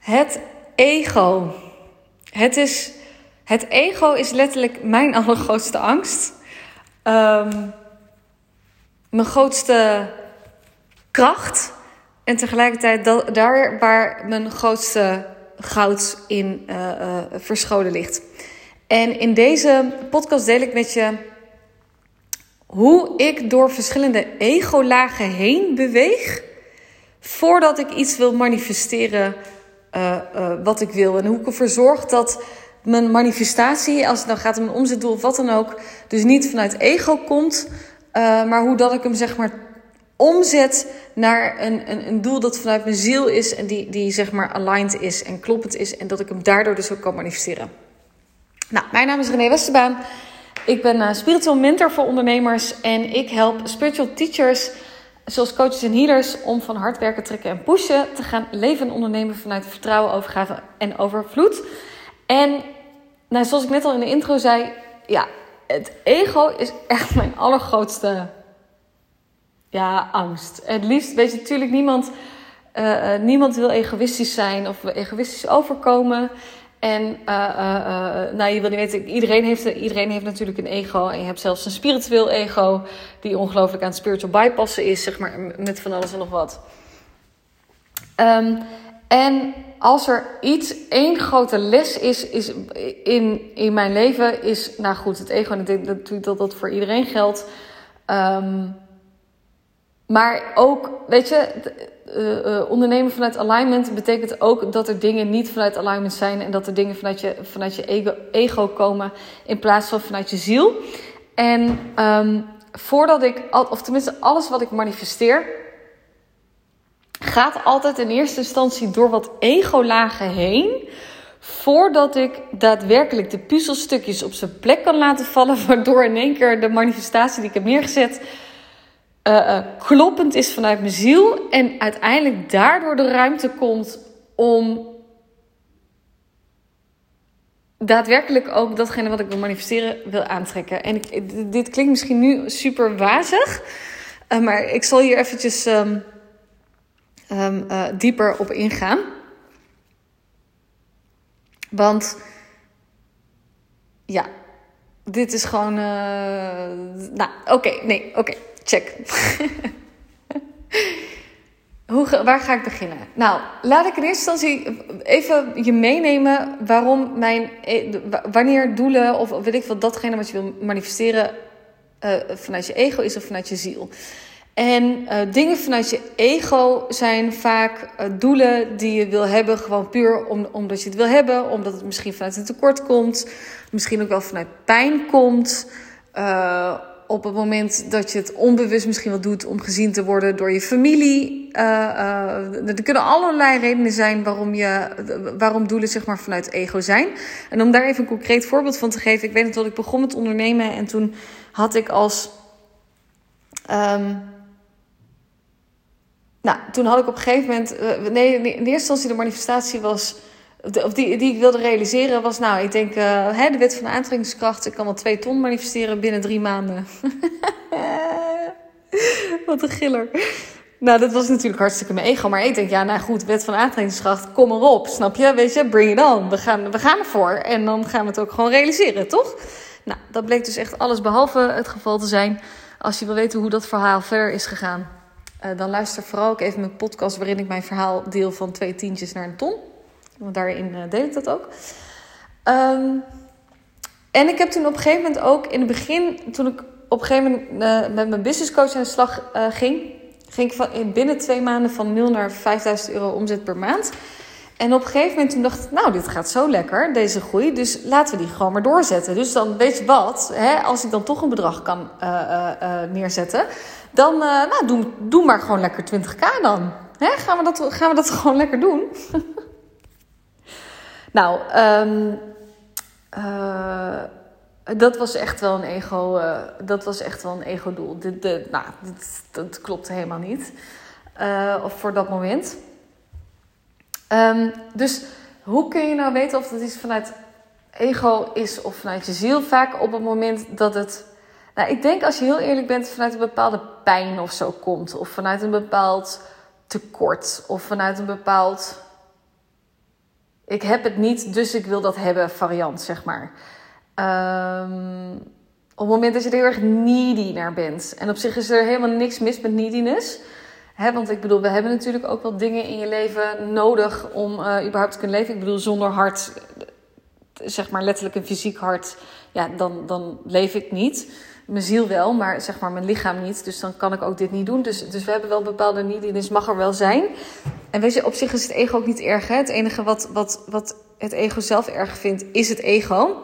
Het ego. Het, is, het ego is letterlijk mijn allergrootste angst. Ehm, mijn grootste kracht. En tegelijkertijd daar waar mijn grootste goud in uh, uh, verscholen ligt. En in deze podcast deel ik met je hoe ik door verschillende ego-lagen heen beweeg voordat ik iets wil manifesteren uh, uh, wat ik wil. En hoe ik ervoor zorg dat mijn manifestatie, als het dan gaat om een omzetdoel of wat dan ook, dus niet vanuit ego komt, uh, maar hoe dat ik hem zeg maar omzet naar een, een, een doel dat vanuit mijn ziel is en die, die zeg maar aligned is en kloppend is en dat ik hem daardoor dus ook kan manifesteren. Nou, mijn naam is René Westerbaan. Ik ben spiritueel mentor voor ondernemers en ik help spiritual teachers zoals coaches en healers om van hard werken, trekken en pushen te gaan leven en ondernemen vanuit vertrouwen, overgave en overvloed. En nou, zoals ik net al in de intro zei, ja, het ego is echt mijn allergrootste ja, angst. Het liefst, weet je, natuurlijk niemand, uh, niemand wil egoïstisch zijn of egoïstisch overkomen. En uh, uh, nou, je wil niet weten, iedereen heeft, iedereen heeft natuurlijk een ego. En je hebt zelfs een spiritueel ego, die ongelooflijk aan het spiritual bypassen is, zeg maar, met van alles en nog wat. Um, en als er iets, één grote les is, is in, in mijn leven, is, nou goed, het ego. Natuurlijk dat dat voor iedereen geldt. Um, maar ook, weet je, uh, uh, ondernemen vanuit alignment betekent ook dat er dingen niet vanuit alignment zijn en dat er dingen vanuit je, vanuit je ego, ego komen in plaats van vanuit je ziel. En um, voordat ik, of tenminste alles wat ik manifesteer, gaat altijd in eerste instantie door wat ego-lagen heen. Voordat ik daadwerkelijk de puzzelstukjes op zijn plek kan laten vallen, waardoor in één keer de manifestatie die ik heb neergezet uh, kloppend is vanuit mijn ziel. En uiteindelijk daardoor de ruimte komt om daadwerkelijk ook datgene wat ik wil manifesteren wil aantrekken. En dit klinkt misschien nu super wazig, uh, maar ik zal hier eventjes um, um, dieper op ingaan. Want ja, dit is gewoon. nou, oké, nee, oké. Check. Hoe, waar ga ik beginnen? Nou, laat ik in eerste instantie even je meenemen waarom mijn, e, wanneer doelen of weet ik wat, datgene wat je wil manifesteren uh, vanuit je ego is of vanuit je ziel. En uh, dingen vanuit je ego zijn vaak uh, doelen die je wil hebben, gewoon puur om, omdat je het wil hebben, omdat het misschien vanuit een tekort komt, misschien ook wel vanuit pijn komt op het moment dat je het onbewust misschien wel doet om gezien te worden door je familie. Uh, uh, er kunnen allerlei redenen zijn waarom, je, waarom doelen zeg maar, vanuit ego zijn. En om daar even een concreet voorbeeld van te geven. Ik weet het dat ik begon met ondernemen en toen had ik als. Um, nou, toen had ik op een gegeven moment. Uh, nee, in eerste instantie de manifestatie was of die, die ik wilde realiseren was, nou, ik denk, uh, hè, de wet van de aantrekkingskracht. Ik kan wel twee ton manifesteren binnen drie maanden. Wat een giller. Nou, dat was natuurlijk hartstikke mijn ego. Maar ik denk, ja, nou goed, wet van aantrekkingskracht, kom erop. Snap je? Weet je, bring it on. We gaan, we gaan ervoor. En dan gaan we het ook gewoon realiseren, toch? Nou, dat bleek dus echt alles behalve het geval te zijn. Als je wil weten hoe dat verhaal verder is gegaan, uh, dan luister vooral ook even mijn podcast waarin ik mijn verhaal deel van twee tientjes naar een ton. Want daarin uh, deed ik dat ook. Um, en ik heb toen op een gegeven moment ook in het begin, toen ik op een gegeven moment uh, met mijn business coach aan de slag uh, ging, ging ik van, in binnen twee maanden van 0 naar 5000 euro omzet per maand. En op een gegeven moment toen dacht ik, nou, dit gaat zo lekker, deze groei. Dus laten we die gewoon maar doorzetten. Dus dan weet je wat, hè, als ik dan toch een bedrag kan neerzetten, dan nou, doe, doe maar gewoon lekker 20k dan. Hè, gaan, we dat, gaan we dat gewoon lekker doen? Nou, um, uh, dat was echt wel een ego. Uh, dat was echt wel een ego-doel. Dit, de, nou, dit, dat klopt helemaal niet. Uh, of voor dat moment. Um, dus hoe kun je nou weten of het iets vanuit ego is of vanuit je ziel? Vaak op het moment dat het. Nou, ik denk als je heel eerlijk bent, vanuit een bepaalde pijn of zo komt. Of vanuit een bepaald tekort. Of vanuit een bepaald ik heb het niet, dus ik wil dat hebben variant, zeg maar. Ehm, op het moment dat je er heel erg needy naar bent. En op zich is er helemaal niks mis met neediness. Hè, want ik bedoel, we hebben natuurlijk ook wel dingen in je leven nodig om uh, überhaupt te kunnen leven. Ik bedoel, zonder hart, zeg maar letterlijk een fysiek hart, ja, dan, dan leef ik niet. Mijn ziel wel, maar zeg maar mijn lichaam niet. Dus dan kan ik ook dit niet doen. Dus, dus we hebben wel bepaalde neediness, mag er wel zijn. En weet je, op zich is het ego ook niet erg. Hè? Het enige wat, wat, wat het ego zelf erg vindt, is het ego.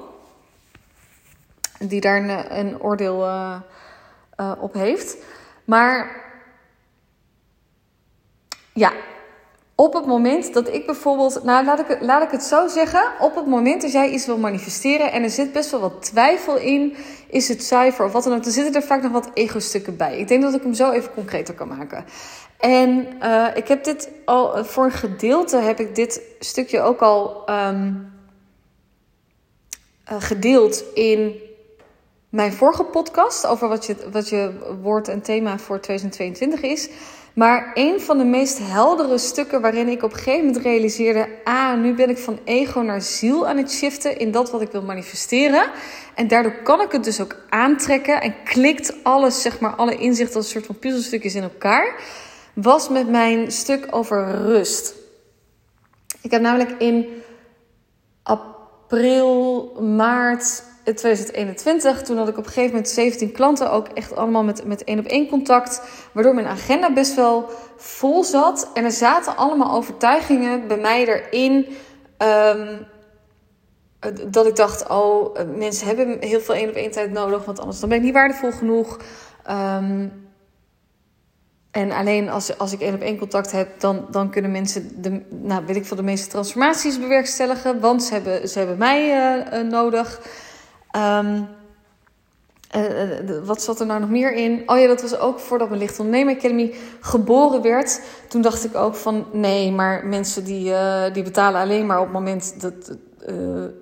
Die daar een, een oordeel uh, uh, op heeft. Maar ja, op het moment dat ik bijvoorbeeld, nou laat ik, laat ik het zo zeggen, op het moment dat jij iets wil manifesteren en er zit best wel wat twijfel in, is het zuiver of wat dan ook, dan zitten er vaak nog wat ego-stukken bij. Ik denk dat ik hem zo even concreter kan maken. En uh, ik heb dit al, voor een gedeelte heb ik dit stukje ook al um, uh, gedeeld in mijn vorige podcast over wat je, wat je woord en thema voor 2022 is. Maar een van de meest heldere stukken waarin ik op een gegeven moment realiseerde: ah, nu ben ik van ego naar ziel aan het shiften in dat wat ik wil manifesteren. En daardoor kan ik het dus ook aantrekken en klikt alles, zeg maar, alle inzichten als een soort van puzzelstukjes in elkaar. Was met mijn stuk over rust. Ik heb namelijk in april, maart 2021, toen had ik op een gegeven moment 17 klanten, ook echt allemaal met, met één op één contact, waardoor mijn agenda best wel vol zat. En er zaten allemaal overtuigingen bij mij erin. Um, dat ik dacht, oh, mensen hebben heel veel één op één tijd nodig, want anders dan ben ik niet waardevol genoeg. Um, en alleen als, als ik één op één contact heb, dan, dan kunnen mensen de, nou, weet ik veel, de meeste transformaties bewerkstelligen. Want ze hebben, ze hebben mij uh, uh, nodig. Um, uh, wat zat er nou nog meer in? Oh ja, dat was ook voordat mijn Licht Academy geboren werd. Toen dacht ik ook van nee, maar mensen die, uh, die betalen alleen maar op het moment dat,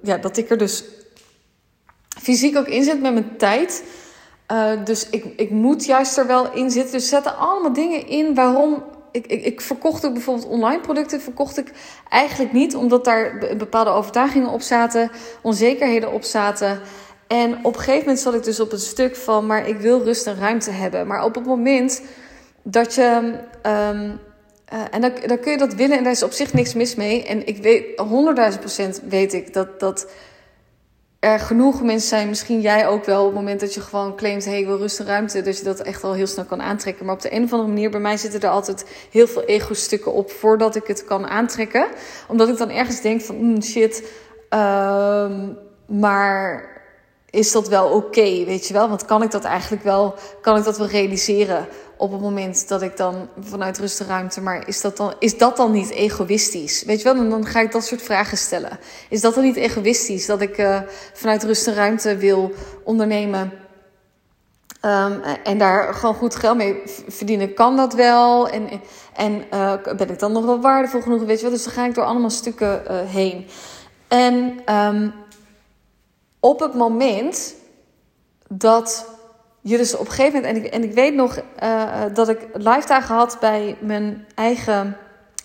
ja, dat ik er dus fysiek ook in zit met mijn tijd. dus ik, ik moet juist er wel in zitten. Dus zetten allemaal dingen in waarom ik, ik, ik, verkocht ook bijvoorbeeld online producten. Verkocht ik eigenlijk niet, omdat daar bepaalde overtuigingen op zaten, onzekerheden op zaten. En op een gegeven moment zat ik dus op een stuk van, maar ik wil rust en ruimte hebben. Maar op het moment dat je. Um, uh, en dan, dan kun je dat willen en daar is op zich niks mis mee. En ik weet, honderdduizend procent weet ik dat, dat er genoeg mensen zijn, misschien jij ook wel, op het moment dat je gewoon claimt: hé, hey, ik wil rust en ruimte, dat je dat echt al heel snel kan aantrekken. Maar op de een of andere manier, bij mij zitten er altijd heel veel ego-stukken op voordat ik het kan aantrekken. Omdat ik dan ergens denk: van mm, shit, uh, maar is dat wel oké, weet je wel? Want kan ik dat eigenlijk wel, kan ik dat wel realiseren op het moment dat ik dan vanuit rust en ruimte, maar is dat dan, is dat dan niet egoïstisch? Weet je wel, en dan ga ik dat soort vragen stellen. Is dat dan niet egoïstisch dat ik uh, vanuit rust en ruimte wil ondernemen? Um, en daar gewoon goed geld mee verdienen, kan dat wel? En, en uh, ben ik dan nog wel waardevol genoeg? Weet je wel, dus dan ga ik door allemaal stukken uh, heen. En um, op het moment dat je dus op een gegeven moment, en ik, en ik weet nog uh, dat ik live dagen had bij mijn eigen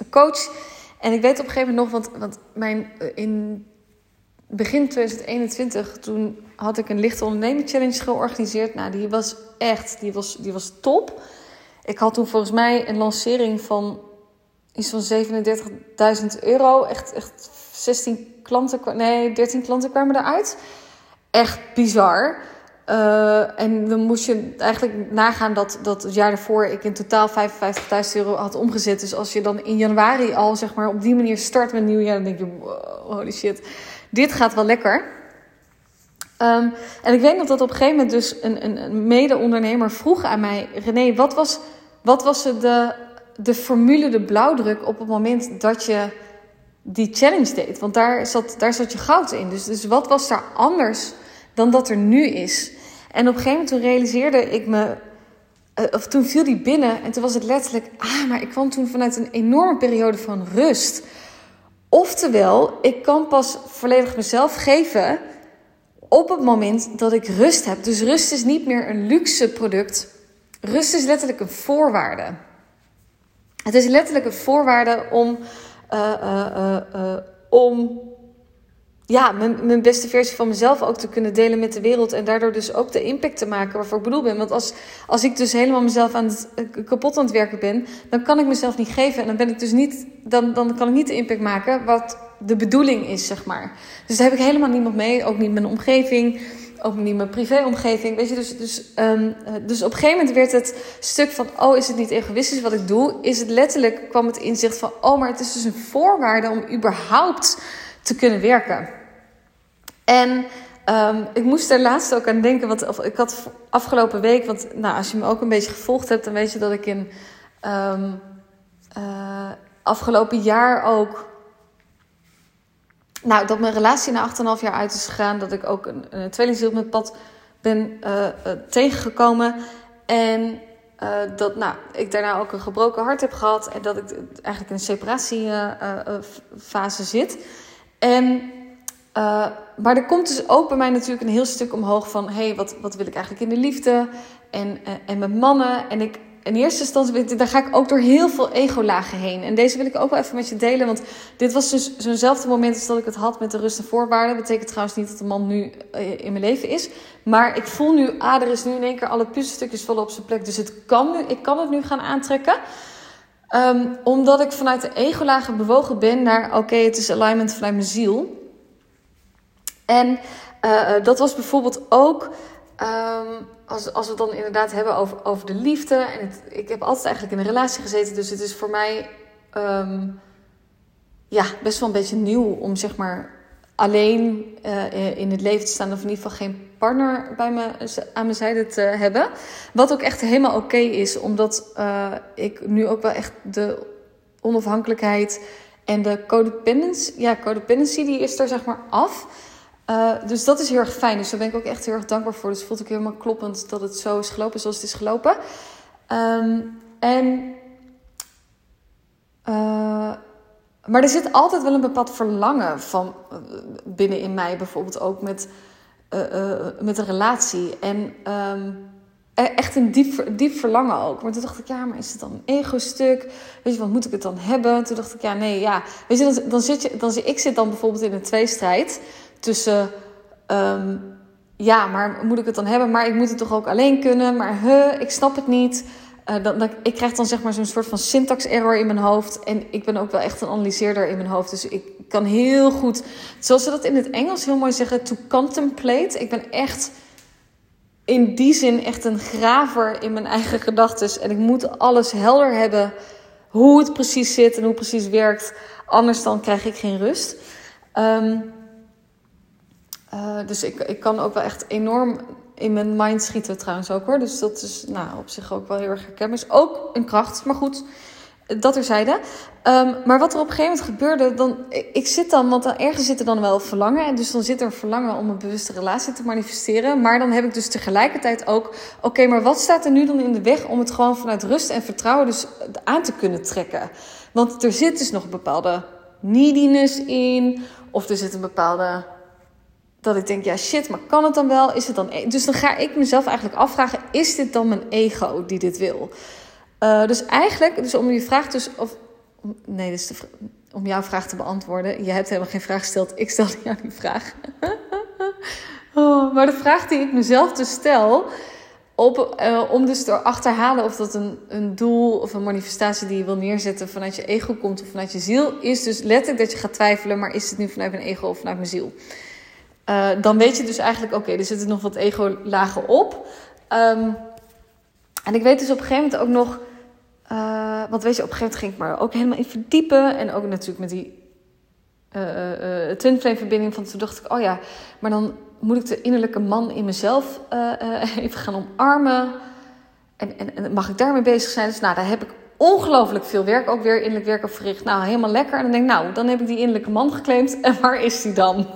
coach. En ik weet op een gegeven moment nog, want, want mijn, uh, in begin 2021, toen had ik een lichte onderneming challenge georganiseerd. Nou, die was echt, die was, die was top. Ik had toen volgens mij een lancering van iets van 37.000 euro. Echt, echt 16 klanten, nee, 13 klanten kwamen eruit echt bizar. Uh, en dan moest je eigenlijk nagaan dat, dat het jaar daarvoor ik in totaal 55.000 euro had omgezet. Dus als je dan in januari al zeg maar op die manier start met nieuwjaar, dan denk je: wow, holy shit, dit gaat wel lekker. Um, en ik weet dat op een gegeven moment dus een, een, een mede-ondernemer vroeg aan mij: René, wat was, wat was de, de formule, de blauwdruk op het moment dat je die challenge deed. Want daar zat, daar zat je goud in. Dus, dus wat was daar anders dan dat er nu is? En op een gegeven moment toen realiseerde ik me. Uh, of toen viel die binnen en toen was het letterlijk. Ah, maar ik kwam toen vanuit een enorme periode van rust. Oftewel, ik kan pas volledig mezelf geven op het moment dat ik rust heb. Dus rust is niet meer een luxe product. Rust is letterlijk een voorwaarde. Het is letterlijk een voorwaarde om om ja, mijn, mijn beste versie van mezelf ook te kunnen delen met de wereld. En daardoor dus ook de impact te maken waarvoor ik bedoeld ben. Want als, als ik dus helemaal mezelf aan het, eh, kapot aan het werken ben, dan kan ik mezelf niet geven. En dan ben ik dus niet, dan, dan kan ik niet de impact maken wat de bedoeling is, zeg maar. Dus daar heb ik helemaal niemand mee. Ook niet mijn omgeving. Ook niet mijn privéomgeving. Weet je, dus, dus, um, dus op een gegeven moment werd het stuk van: oh, is het niet egoïstisch wat ik doe? Is het letterlijk, kwam het inzicht van: oh, maar het is dus een voorwaarde om überhaupt te kunnen werken. En um, ik moest er laatst ook aan denken. Want ik had afgelopen week. Want nou, als je me ook een beetje gevolgd hebt, dan weet je dat ik in um, uh, afgelopen jaar ook. Nou, dat mijn relatie na 8,5 jaar uit is gegaan. Dat ik ook een, een tweelingziel op mijn pad ben uh, uh, tegengekomen. En uh, dat nou, ik daarna ook een gebroken hart heb gehad. En dat ik eigenlijk in een separatiefase zit. En maar er komt dus ook bij mij natuurlijk een heel stuk omhoog van: hé, hey, wat, wat wil ik eigenlijk in de liefde en, en met mannen? En ik, in eerste instantie, daar ga ik ook door heel veel ego-lagen heen. En deze wil ik ook wel even met je delen, want dit was dus zo'nzelfde moment als dat ik het had met de rust en voorwaarden. Betekent trouwens niet dat de man nu uh, in mijn leven is. Maar ik voel nu, ah, er is nu in één keer alle puzzelstukjes vallen op zijn plek. Dus het kan nu, ik kan het nu gaan aantrekken. Um, omdat ik vanuit de ego-lagen bewogen ben naar, oké, het is alignment vanuit mijn ziel. En uh, dat was bijvoorbeeld ook. Um, als, als we het dan inderdaad hebben over, over de liefde. En het, ik heb altijd eigenlijk in een relatie gezeten. Dus het is voor mij um, ja, best wel een beetje nieuw om zeg maar alleen uh, in het leven te staan. Of in ieder geval geen partner bij me, aan mijn zijde te hebben. Wat ook echt helemaal oké is. Omdat uh, ik nu ook wel echt de onafhankelijkheid en de codependency. Ja, codependency die is er zeg maar af. Uh, dus dat is heel erg fijn. Dus daar ben ik ook echt heel erg dankbaar voor. Dus voelt ook helemaal kloppend dat het zo is gelopen zoals het is gelopen. Um, en. Uh, maar er zit altijd wel een bepaald verlangen van uh, binnen in mij, bijvoorbeeld ook met, met een relatie. En um, echt een diep, diep verlangen ook. Maar toen dacht ik, ja, maar is het dan een ego-stuk? Weet je, wat moet ik het dan hebben? Toen dacht ik, ja, nee, ja. Weet je, dan, dan zit je, dan, ik zit dan bijvoorbeeld in een tweestrijd tussen. Um, ja, maar moet ik het dan hebben? Maar ik moet het toch ook alleen kunnen? Maar huh, ik snap het niet. Dan, ik krijg dan zeg maar zo'n soort van syntax error in mijn hoofd. En ik ben ook wel echt een analyseerder in mijn hoofd. Dus ik kan heel goed, zoals ze dat in het Engels heel mooi zeggen, to contemplate. Ik ben echt in die zin echt een graver in mijn eigen gedachten. En ik moet alles helder hebben hoe het precies zit en hoe het precies werkt. Anders dan krijg ik geen rust. Um, uh, dus ik, ik kan ook wel echt enorm in mijn mind schieten trouwens ook hoor. Dus dat is nou, op zich ook wel heel erg herkenbaar. Is ook een kracht, maar goed, dat terzijde. Um, maar wat er op een gegeven moment gebeurde, dan, ik zit dan, want dan ergens zit er dan wel verlangen. En dus dan zit er verlangen om een bewuste relatie te manifesteren. Maar dan heb ik dus tegelijkertijd ook, oké, maar wat staat er nu dan in de weg om het gewoon vanuit rust en vertrouwen dus aan te kunnen trekken? Want er zit dus nog een bepaalde neediness in, of er zit een bepaalde dat ik denk, ja shit, maar kan het dan wel? Is het dan... E-? Dus dan ga ik mezelf eigenlijk afvragen, is dit dan mijn ego die dit wil? Uh, dus eigenlijk, dus om je vraag dus... Of, nee, dus om jouw vraag te beantwoorden. Je hebt helemaal geen vraag gesteld, ik stelde jou die vraag. oh, maar de vraag die ik mezelf dus stel... Op, uh, om dus te achterhalen of dat een, een doel of een manifestatie die je wil neerzetten vanuit je ego komt of vanuit je ziel, is dus letterlijk dat je gaat twijfelen, maar is het nu vanuit mijn ego of vanuit mijn ziel? Uh, dan weet je dus eigenlijk, oké, er zitten nog wat ego-lagen op. Um, en ik weet dus op een gegeven moment ook nog, uh, want weet je, op een gegeven moment ging ik maar ook helemaal in verdiepen. En ook natuurlijk met die uh, twin flame verbinding. Van toen dacht ik, oh ja, maar dan moet ik de innerlijke man in mezelf even gaan omarmen. En, en, en mag ik daarmee bezig zijn? Dus nou, daar heb ik ongelooflijk veel werk, ook weer innerlijk werk op verricht. Nou, helemaal lekker. En dan denk ik, nou, dan heb ik die innerlijke man geclaimd. En waar is die dan?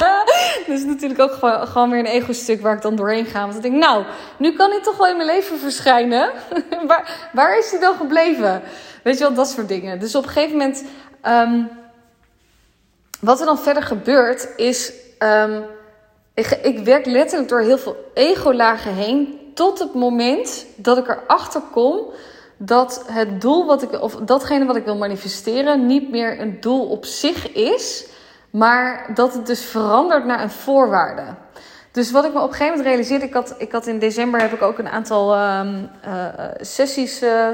dus natuurlijk ook gewoon, weer een ego-stuk waar ik dan doorheen ga. Want dan denk ik, nou, nu kan hij toch wel in mijn leven verschijnen. waar, waar is hij dan gebleven? Weet je wel, dat soort dingen. Dus op een gegeven moment, um, wat er dan verder gebeurt, is, um, ik, ik werk letterlijk door heel veel ego-lagen heen. Tot het moment dat ik erachter kom dat het doel wat ik, of datgene wat ik wil manifesteren, niet meer een doel op zich is, maar dat het dus verandert naar een voorwaarde. Dus wat ik me op een gegeven moment realiseerde, ik had, ik had in december heb ik ook een aantal um, uh, sessies uh,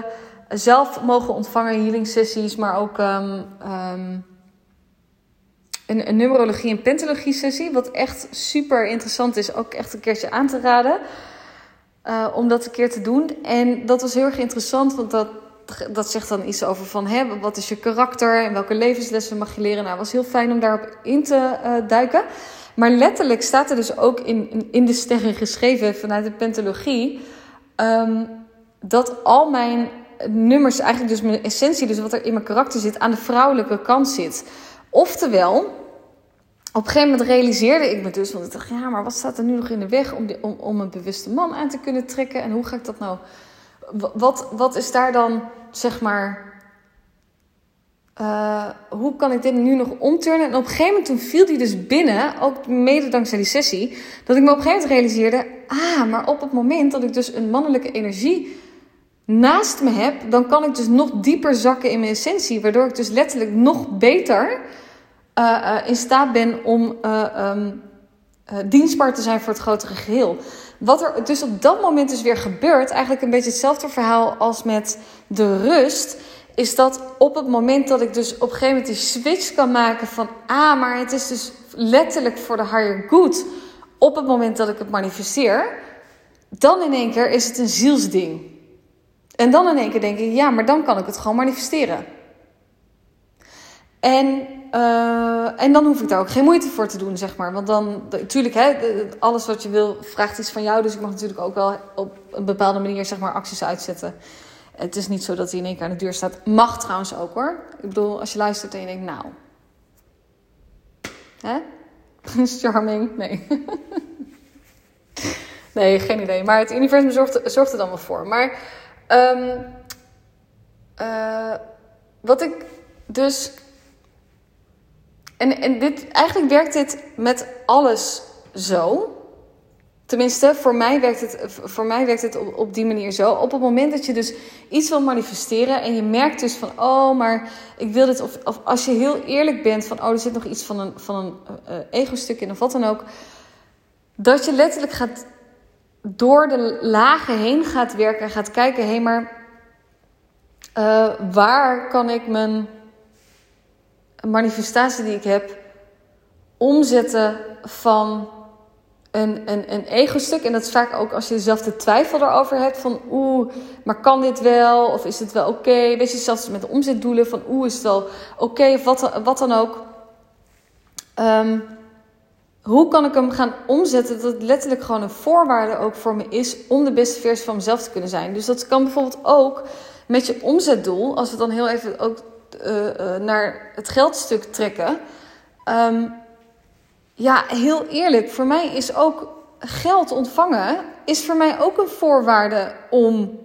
zelf mogen ontvangen, healing sessies, maar ook um, um, een, een numerologie en pentologie sessie, wat echt super interessant is, ook echt een keertje aan te raden. Uh, om dat een keer te doen. En dat was heel erg interessant, want dat, dat zegt dan iets over van hè, wat is je karakter en welke levenslessen mag je leren. Nou, het was heel fijn om daarop in te uh, duiken. Maar letterlijk staat er dus ook in, in de sterren geschreven vanuit de pentologie. Um, dat al mijn nummers, eigenlijk dus mijn essentie, dus wat er in mijn karakter zit, aan de vrouwelijke kant zit. Oftewel, op een gegeven moment realiseerde ik me dus, want ik dacht, ja, maar wat staat er nu nog in de weg om, om, om een bewuste man aan te kunnen trekken? En hoe ga ik dat nou? Wat, wat is daar dan, zeg maar, uh, hoe kan ik dit nu nog omturnen? En op een gegeven moment toen viel die dus binnen, ook mede dankzij die sessie, dat ik me op een gegeven moment realiseerde, ah, maar op het moment dat ik dus een mannelijke energie naast me heb, dan kan ik dus nog dieper zakken in mijn essentie, waardoor ik dus letterlijk nog beter uh, uh, in staat ben om um, dienstbaar te zijn voor het grotere geheel. Wat er dus op dat moment dus weer gebeurt, eigenlijk een beetje hetzelfde verhaal als met de rust is dat op het moment dat ik dus op een gegeven moment die switch kan maken van ah, maar het is dus letterlijk voor de higher good. Op het moment dat ik het manifesteer, dan in één keer is het een zielsding. En dan in één keer denk ik, ja, maar dan kan ik het gewoon manifesteren. En, uh, en dan hoef ik daar ook geen moeite voor te doen, zeg maar. Want dan, natuurlijk, hè, alles wat je wil vraagt iets van jou. Dus ik mag natuurlijk ook wel op een bepaalde manier, zeg maar, acties uitzetten. Het is niet zo dat hij in één keer aan de deur staat. Mag trouwens ook hoor. Ik bedoel, als je luistert en je denkt, nou. Hè? Charming? Nee. nee, geen idee. Maar het universum zorgt, zorgt er dan wel voor. Maar um, uh, wat ik dus. En, en dit, eigenlijk werkt dit met alles zo. Tenminste, voor mij werkt het, voor mij werkt het op, op die manier zo. Op het moment dat je dus iets wil manifesteren en je merkt dus van, oh, maar ik wil dit, of, als je heel eerlijk bent van, oh, er zit nog iets van een, van een uh, ego-stuk in of wat dan ook, dat je letterlijk gaat door de lagen heen gaat werken en gaat kijken, hé, hey, maar uh, waar kan ik mijn manifestatie die ik heb omzetten van een, een, een ego-stuk. En dat is vaak ook als je zelf de twijfel erover hebt van oeh, maar kan dit wel? Of is het wel oké? Okay? Weet je, zelfs met de omzetdoelen van oeh, is het wel oké? Of wat, wat dan ook. Um, hoe kan ik hem gaan omzetten dat het letterlijk gewoon een voorwaarde ook voor me is om de beste versie van mezelf te kunnen zijn. Dus dat kan bijvoorbeeld ook met je omzetdoel, als we dan heel even ook uh, uh, naar het geldstuk trekken. Um, ja, heel eerlijk, voor mij is ook geld ontvangen, is voor mij ook een voorwaarde om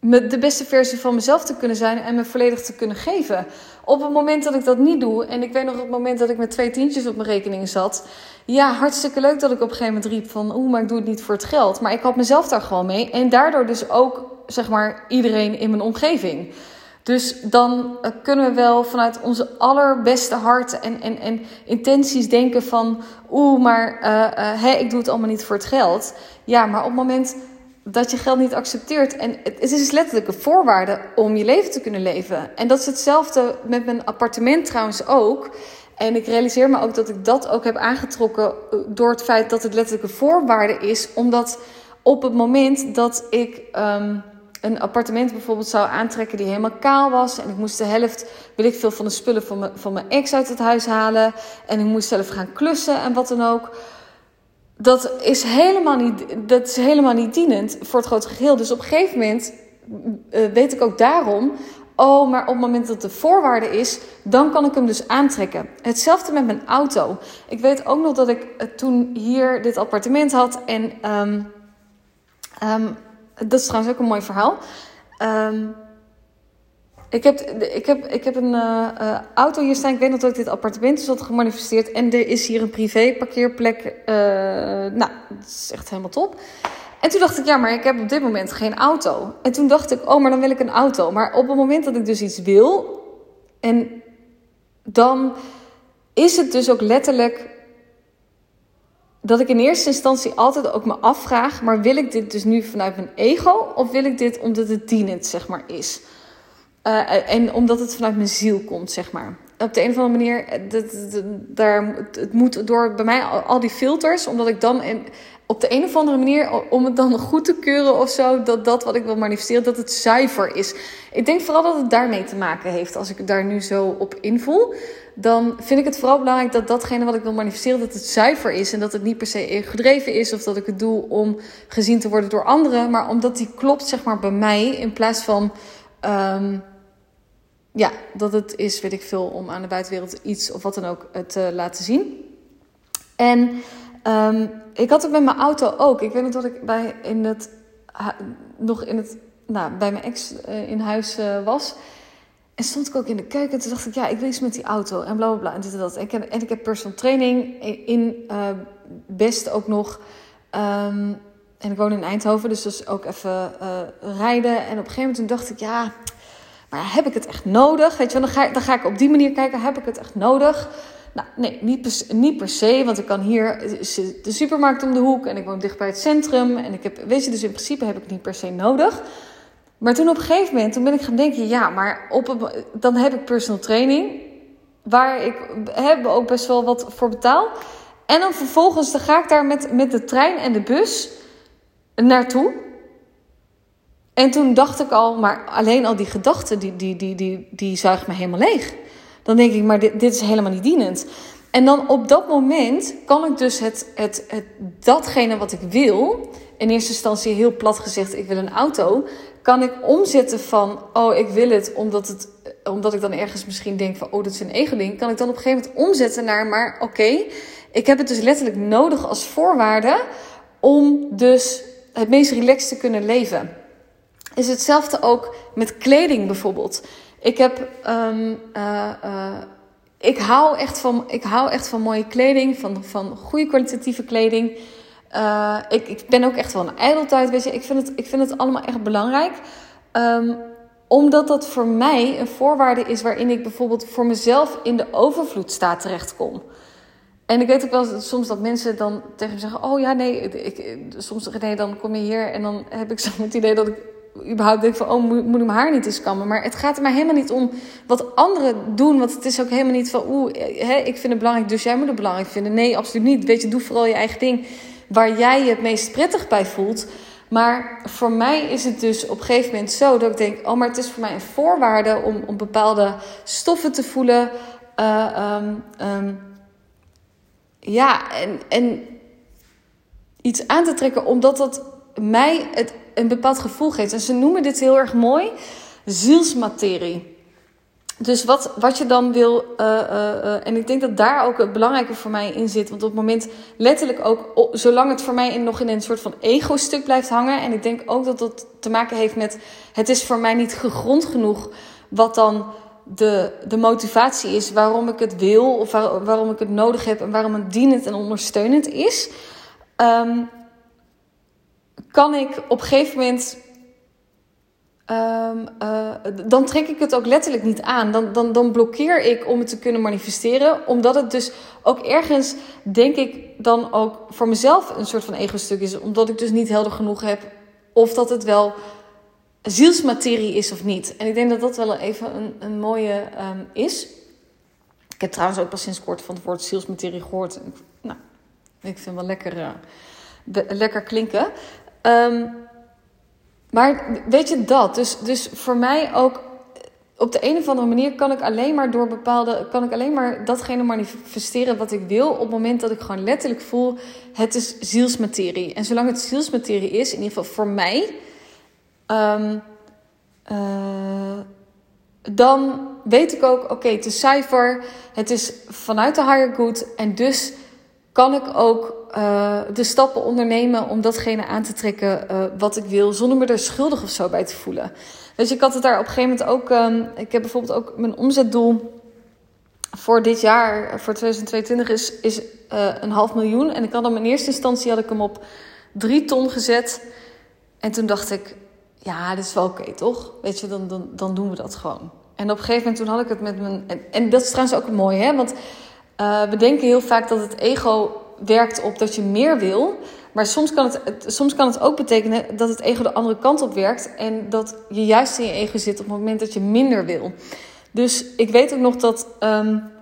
de beste versie van mezelf te kunnen zijn en me volledig te kunnen geven. Op het moment dat ik dat niet doe, en ik weet nog op het moment dat ik met twee tientjes op mijn rekening zat, ja, hartstikke leuk dat ik op een gegeven moment riep van, oeh, maar ik doe het niet voor het geld. Maar ik had mezelf daar gewoon mee en daardoor dus ook, zeg maar, iedereen in mijn omgeving. Dus dan uh, kunnen we wel vanuit onze allerbeste hart en, en, en intenties denken van... oeh, maar uh, ik doe het allemaal niet voor het geld. Ja, maar op het moment dat je geld niet accepteert... en het, is letterlijk een voorwaarde om je leven te kunnen leven. En dat is hetzelfde met mijn appartement trouwens ook... En ik realiseer me ook dat ik dat ook heb aangetrokken door het feit dat het letterlijk een voorwaarde is. Omdat op het moment dat ik um, een appartement bijvoorbeeld zou aantrekken die helemaal kaal was. En ik moest de helft, wil ik veel, van de spullen van mijn, van mijn ex uit het huis halen. En ik moest zelf gaan klussen en wat dan ook. Dat is helemaal niet, dat is helemaal niet dienend voor het grote geheel. Dus op een gegeven moment uh, weet ik ook daarom. Oh, maar op het moment dat de voorwaarde is, dan kan ik hem dus aantrekken. Hetzelfde met mijn auto. Ik weet ook nog dat ik uh, toen hier dit appartement had en um, dat is trouwens ook een mooi verhaal. Um, ik heb, ik heb, ik heb een uh, uh, auto hier staan. Ik weet dat ik dit appartement is had gemanifesteerd. En er is hier een privé parkeerplek. Uh, nou, dat is echt helemaal top. En toen dacht ik, ja, maar ik heb op dit moment geen auto. En toen dacht ik, oh, maar dan wil ik een auto. Maar op het moment dat ik dus iets wil, en dan is het dus ook letterlijk dat ik in eerste instantie altijd ook me afvraag: maar wil ik dit dus nu vanuit mijn ego of wil ik dit omdat het dienend zeg maar is? Uh, en omdat het vanuit mijn ziel komt, zeg maar. Op de een of andere manier, dat, daar, het moet door bij mij al, die filters, omdat ik dan in, op de een of andere manier, om het dan goed te keuren of zo, dat dat wat ik wil manifesteren, dat het zuiver is. Ik denk vooral dat het daarmee te maken heeft, als ik daar nu zo op invoel dan vind ik het vooral belangrijk dat datgene wat ik wil manifesteren, dat het zuiver is. En dat het niet per se gedreven is of dat ik het doe om gezien te worden door anderen. Maar omdat die klopt, zeg maar, bij mij. In plaats van, um, ja, dat het is, weet ik veel, om aan de buitenwereld iets of wat dan ook te laten zien. En um, ik had het met mijn auto ook. Ik weet nog dat ik bij in het, nog in het, nou, bij mijn ex uh, in huis uh, was. En stond ik ook in de keuken en toen dacht ik, ja, ik wil iets met die auto en bla bla en dit en dat. En ik heb, en ik heb personal training in uh, Best ook nog. Um, en ik woon in Eindhoven, dus dus ook even uh, rijden. En op een gegeven moment dacht ik, ja, maar heb ik het echt nodig? Weet je dan ga, dan ga ik op die manier kijken, heb ik het echt nodig? Nou, nee, niet per, niet per se, want ik kan hier, de supermarkt om de hoek en ik woon dicht bij het centrum. En ik heb, weet je, dus in principe heb ik het niet per se nodig. Maar toen op een gegeven moment, toen ben ik gaan denken, ja, maar op dan heb ik personal training, waar ik heb ook best wel wat voor betaal. En dan vervolgens dan ga ik daar met, met de trein en de bus naartoe. En toen dacht ik al, maar alleen al die gedachten, die, die, die, die, die zuigt me helemaal leeg. Dan denk ik, maar dit, dit is helemaal niet dienend. En dan op dat moment kan ik dus het, het, het, datgene wat ik wil, in eerste instantie heel plat gezegd, ik wil een auto, kan ik omzetten van, oh, ik wil het, omdat, het, omdat ik dan ergens misschien denk van, oh, dat is een ego-ding. Kan ik dan op een gegeven moment omzetten naar, maar oké, ik heb het dus letterlijk nodig als voorwaarde om dus het meest relaxed te kunnen leven. Is hetzelfde ook met kleding bijvoorbeeld. Ik heb, um, uh, uh, ik hou echt van, ik hou echt van mooie kleding, van, van goede kwalitatieve kleding. Uh, ik, ik, ben ook echt wel een ijdeltijd, weet je. Ik vind het, ik vind het allemaal echt belangrijk. Um, omdat dat voor mij een voorwaarde is waarin ik bijvoorbeeld voor mezelf in de overvloedstaat terechtkom. En ik weet ook wel soms dat mensen dan tegen me zeggen: Oh ja, nee, ik, soms nee, dan kom je hier en dan heb ik zo het idee dat ik überhaupt denk van: Oh, moet, ik mijn haar niet eens kammen? Maar het gaat er mij helemaal niet om wat anderen doen. Want het is ook helemaal niet van: Oeh, ik vind het belangrijk, dus jij moet het belangrijk vinden. Nee, absoluut niet. Weet je, doe vooral je eigen ding waar jij je het meest prettig bij voelt. Maar voor mij is het dus op een gegeven moment zo dat ik denk: oh, maar het is voor mij een voorwaarde om, om bepaalde stoffen te voelen. Uh, um, um, ja, en, en iets aan te trekken, omdat dat mij het, een bepaald gevoel geeft. En ze noemen dit heel erg mooi: zielsmaterie. Dus wat, wat je dan wil, uh, uh, en ik denk dat daar ook het belangrijke voor mij in zit. Want op het moment letterlijk ook, zolang het voor mij in, nog in een soort van ego-stuk blijft hangen. En ik denk ook dat dat te maken heeft met, het is voor mij niet gegrond genoeg wat dan de, de motivatie is waarom ik het wil. Of waar, waarom ik het nodig heb en waarom het dienend en ondersteunend is. Um, kan ik op een gegeven moment Um, uh, dan trek ik het ook letterlijk niet aan. Dan, dan, dan blokkeer ik om het te kunnen manifesteren. Omdat het dus ook ergens, denk ik, dan ook voor mezelf een soort van ego-stuk is. Omdat ik dus niet helder genoeg heb of dat het wel zielsmaterie is of niet. En ik denk dat dat wel even een, een mooie um, is. Ik heb trouwens ook pas sinds kort van het woord zielsmaterie gehoord. Nou, ik vind het wel lekker, uh, lekker klinken. Um, maar weet je dat? Dus, dus voor mij ook op de een of andere manier kan ik alleen maar door bepaalde. kan ik alleen maar datgene manifesteren wat ik wil. op het moment dat ik gewoon letterlijk voel. het is zielsmaterie. En zolang het zielsmaterie is, in ieder geval voor mij. Um, uh, dan weet ik ook, oké, het is zuiver. Het is vanuit de higher good. En dus kan ik ook uh, de stappen ondernemen om datgene aan te trekken uh, wat ik wil, zonder me er schuldig of zo bij te voelen. Dus ik had het daar op een gegeven moment ook. Um, ik heb bijvoorbeeld ook mijn omzetdoel voor dit jaar, voor 2022, is, is uh, een half miljoen. En ik had hem in eerste instantie had ik hem op drie ton gezet. En toen dacht ik, ja, dit is wel oké, toch? Weet je, dan, dan, dan doen we dat gewoon. En op een gegeven moment toen had ik het met mijn... En, en dat is trouwens ook mooi, hè? Want uh, we denken heel vaak dat het ego werkt op dat je meer wil. Maar soms kan, het, soms kan het ook betekenen dat het ego de andere kant op werkt. En dat je juist in je ego zit op het moment dat je minder wil. Dus ik weet ook nog dat... Um,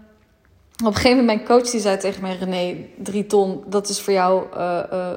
op een gegeven moment mijn coach die zei tegen mij... René, drie ton, dat is voor jou uh, uh,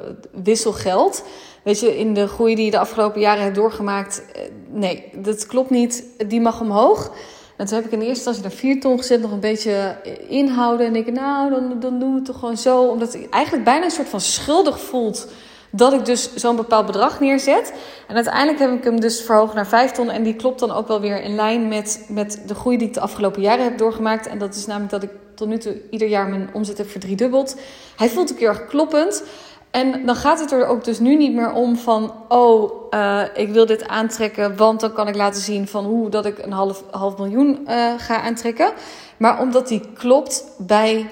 wisselgeld. Weet je, in de groei die je de afgelopen jaren hebt doorgemaakt... nee, dat klopt niet. Die mag omhoog. En toen heb ik in eerste instantie naar vier ton gezet, nog een beetje inhouden. En ik, nou, dan, dan doen we het toch gewoon zo. Omdat ik eigenlijk bijna een soort van schuldig voelt dat ik dus zo'n bepaald bedrag neerzet. En uiteindelijk heb ik hem dus verhoogd naar 5 ton. En die klopt dan ook wel weer in lijn met, met de groei die ik de afgelopen jaren heb doorgemaakt. En dat is namelijk dat ik tot nu toe ieder jaar mijn omzet heb verdriedubbeld. Hij voelt ook heel erg kloppend. En dan gaat het er ook dus nu niet meer om van, oh, uh, ik wil dit aantrekken, want dan kan ik laten zien van hoe dat ik een half, half miljoen uh, ga aantrekken. Maar omdat die klopt bij,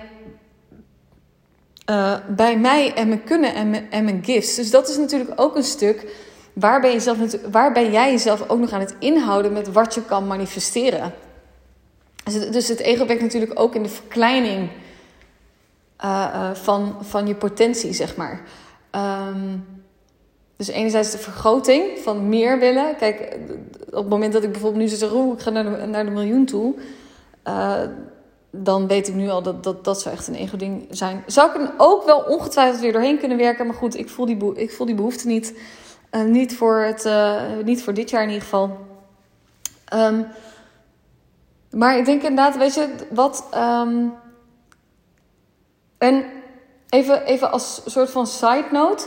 uh, bij mij en mijn kunnen en mijn, en mijn gifts. Dus dat is natuurlijk ook een stuk waar ben, je zelf, waar ben jij jezelf ook nog aan het inhouden met wat je kan manifesteren. Dus, dus het ego werkt natuurlijk ook in de verkleining uh, van, van je potentie, zeg maar. Um, dus enerzijds de vergroting van meer willen. Kijk, op het moment dat ik bijvoorbeeld nu zeg, oh, ik ga naar de, naar de miljoen toe. Uh, dan weet ik nu al dat dat, dat zou echt een ego-ding zijn. Zou ik er ook wel ongetwijfeld weer doorheen kunnen werken. Maar goed, ik voel die, ik voel die behoefte niet. Uh, niet, voor het, niet voor dit jaar in ieder geval. Um, maar ik denk inderdaad, weet je, wat... Um, en even, even als soort van side note.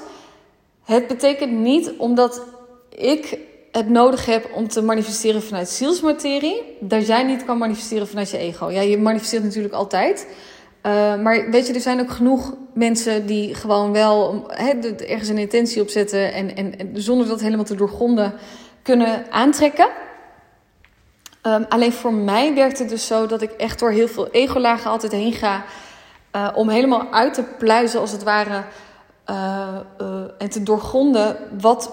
Het betekent niet omdat ik het nodig heb om te manifesteren vanuit zielsmaterie, dat jij niet kan manifesteren vanuit je ego. Ja, je manifesteert natuurlijk altijd. Uh, maar weet je, er zijn ook genoeg mensen die gewoon wel ergens een intentie opzetten en, en, zonder dat helemaal te doorgronden kunnen aantrekken. Um, alleen voor mij werkt het dus zo dat ik echt door heel veel ego-lagen altijd heen ga. Uh, om helemaal uit te pluizen, als het ware. Uh, uh, en te doorgronden wat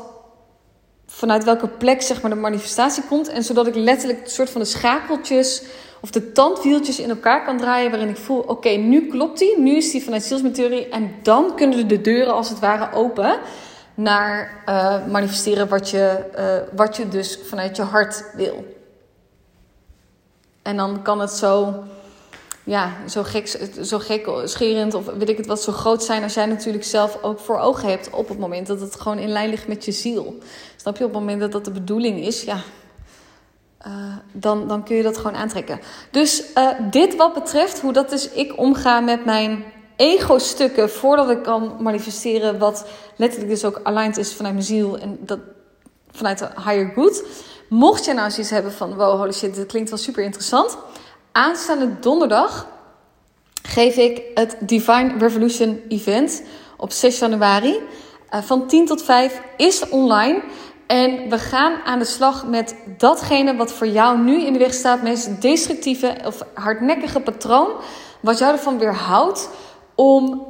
vanuit welke plek zeg maar, de manifestatie komt. En zodat ik letterlijk een soort van de schakeltjes of de tandwieltjes in elkaar kan draaien. Waarin ik voel, oké, nu klopt die. Nu is die vanuit zielsmaterie. En dan kunnen de deuren als het ware open naar manifesteren wat je, wat je dus vanuit je hart wil. En dan kan het zo, ja, zo gek, zo gek scherend of weet ik het wat, zo groot zijn als jij natuurlijk zelf ook voor ogen hebt op het moment dat het gewoon in lijn ligt met je ziel. Snap je? Op het moment dat dat de bedoeling is, ja, uh, dan, dan kun je dat gewoon aantrekken. Dus uh, dit wat betreft hoe dat dus ik omga met mijn ego-stukken voordat ik kan manifesteren wat letterlijk dus ook aligned is vanuit mijn ziel en dat vanuit de higher good. Mocht je nou zoiets hebben van, wow, holy shit, dit klinkt wel super interessant. Aanstaande donderdag geef ik het Divine Revolution Event op 6 januari. Uh, van 10 tot 5 is online. En we gaan aan de slag met datgene wat voor jou nu in de weg staat. Meest destructieve of hardnekkige patroon. Wat jou ervan weerhoudt om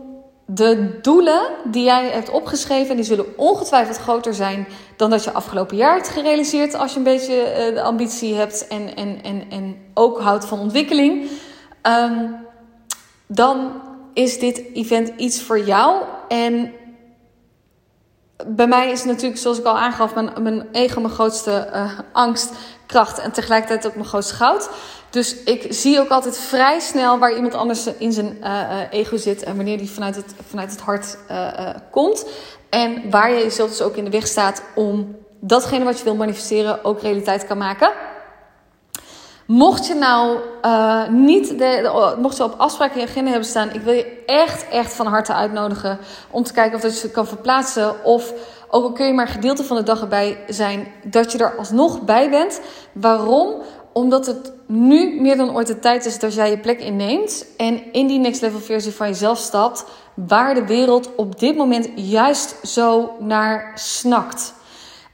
de doelen die jij hebt opgeschreven, die zullen ongetwijfeld groter zijn dan dat je afgelopen jaar hebt gerealiseerd. Als je een beetje uh, de ambitie hebt en, en, en, en ook houdt van ontwikkeling. Um, dan is dit event iets voor jou. En bij mij is natuurlijk, zoals ik al aangaf, mijn, mijn ego mijn grootste uh, angst, kracht en tegelijkertijd ook mijn grootste goud. Dus ik zie ook altijd vrij snel waar iemand anders in zijn uh, ego zit en wanneer die vanuit het, vanuit het hart uh, komt. En waar je jezelf dus ook in de weg staat om datgene wat je wil manifesteren ook realiteit kan maken. Mocht je nou niet, de, mocht je op afspraak in je agenda hebben staan, ik wil je echt, echt van harte uitnodigen om te kijken of dat je kan verplaatsen. Of ook al kun je maar gedeelte van de dag erbij zijn, dat je er alsnog bij bent. Waarom? Omdat het nu meer dan ooit de tijd is dat jij je plek inneemt en in die next level versie van jezelf stapt, waar de wereld op dit moment juist zo naar snakt.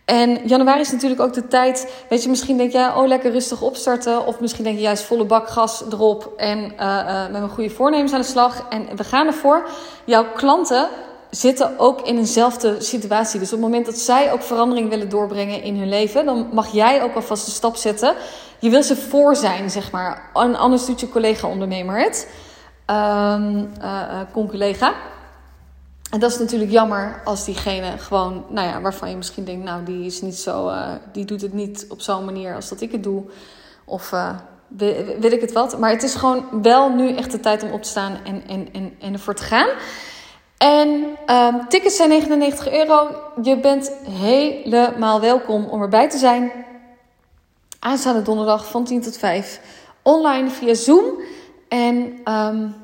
En januari is natuurlijk ook de tijd, weet je, misschien denk jij, oh lekker rustig opstarten. Of misschien denk je juist volle bak gas erop en uh, uh, met mijn goede voornemens aan de slag. En we gaan ervoor. Jouw klanten zitten ook in eenzelfde situatie. Dus op het moment dat zij ook verandering willen doorbrengen in hun leven, dan mag jij ook alvast een stap zetten. Je wil ze voor zijn, zeg maar. En anders doet je collega-ondernemer het. Um, uh, collega En dat is natuurlijk jammer als diegene gewoon, nou ja, waarvan je misschien denkt, nou, die is niet zo, uh, die doet het niet op zo'n manier als dat ik het doe. Of uh, weet ik het wat. Maar het is gewoon wel nu echt de tijd om op te staan en, en, en, ervoor te gaan. En um, tickets zijn 99 euro. Je bent helemaal welkom om erbij te zijn. Aanstaande donderdag van 10 tot 5. Online via Zoom. En um,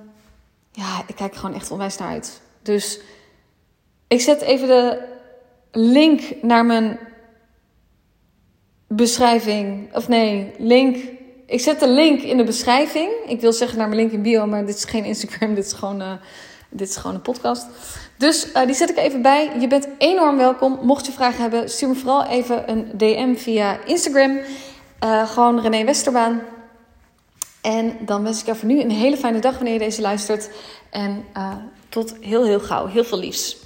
ja, ik kijk gewoon echt onwijs naar uit. Dus ik zet even de link naar mijn beschrijving. Of nee, link. Ik zet de link in de beschrijving. Ik wil zeggen naar mijn link in bio, maar dit is geen Instagram. Dit is gewoon, uh, dit is gewoon een podcast. Dus uh, die zet ik even bij. Je bent enorm welkom. Mocht je vragen hebben, stuur me vooral even een DM via Instagram. Uh, gewoon René Westerbaan. En dan wens ik jou voor nu een hele fijne dag wanneer je deze luistert. En uh, tot heel, heel gauw. Heel veel liefs.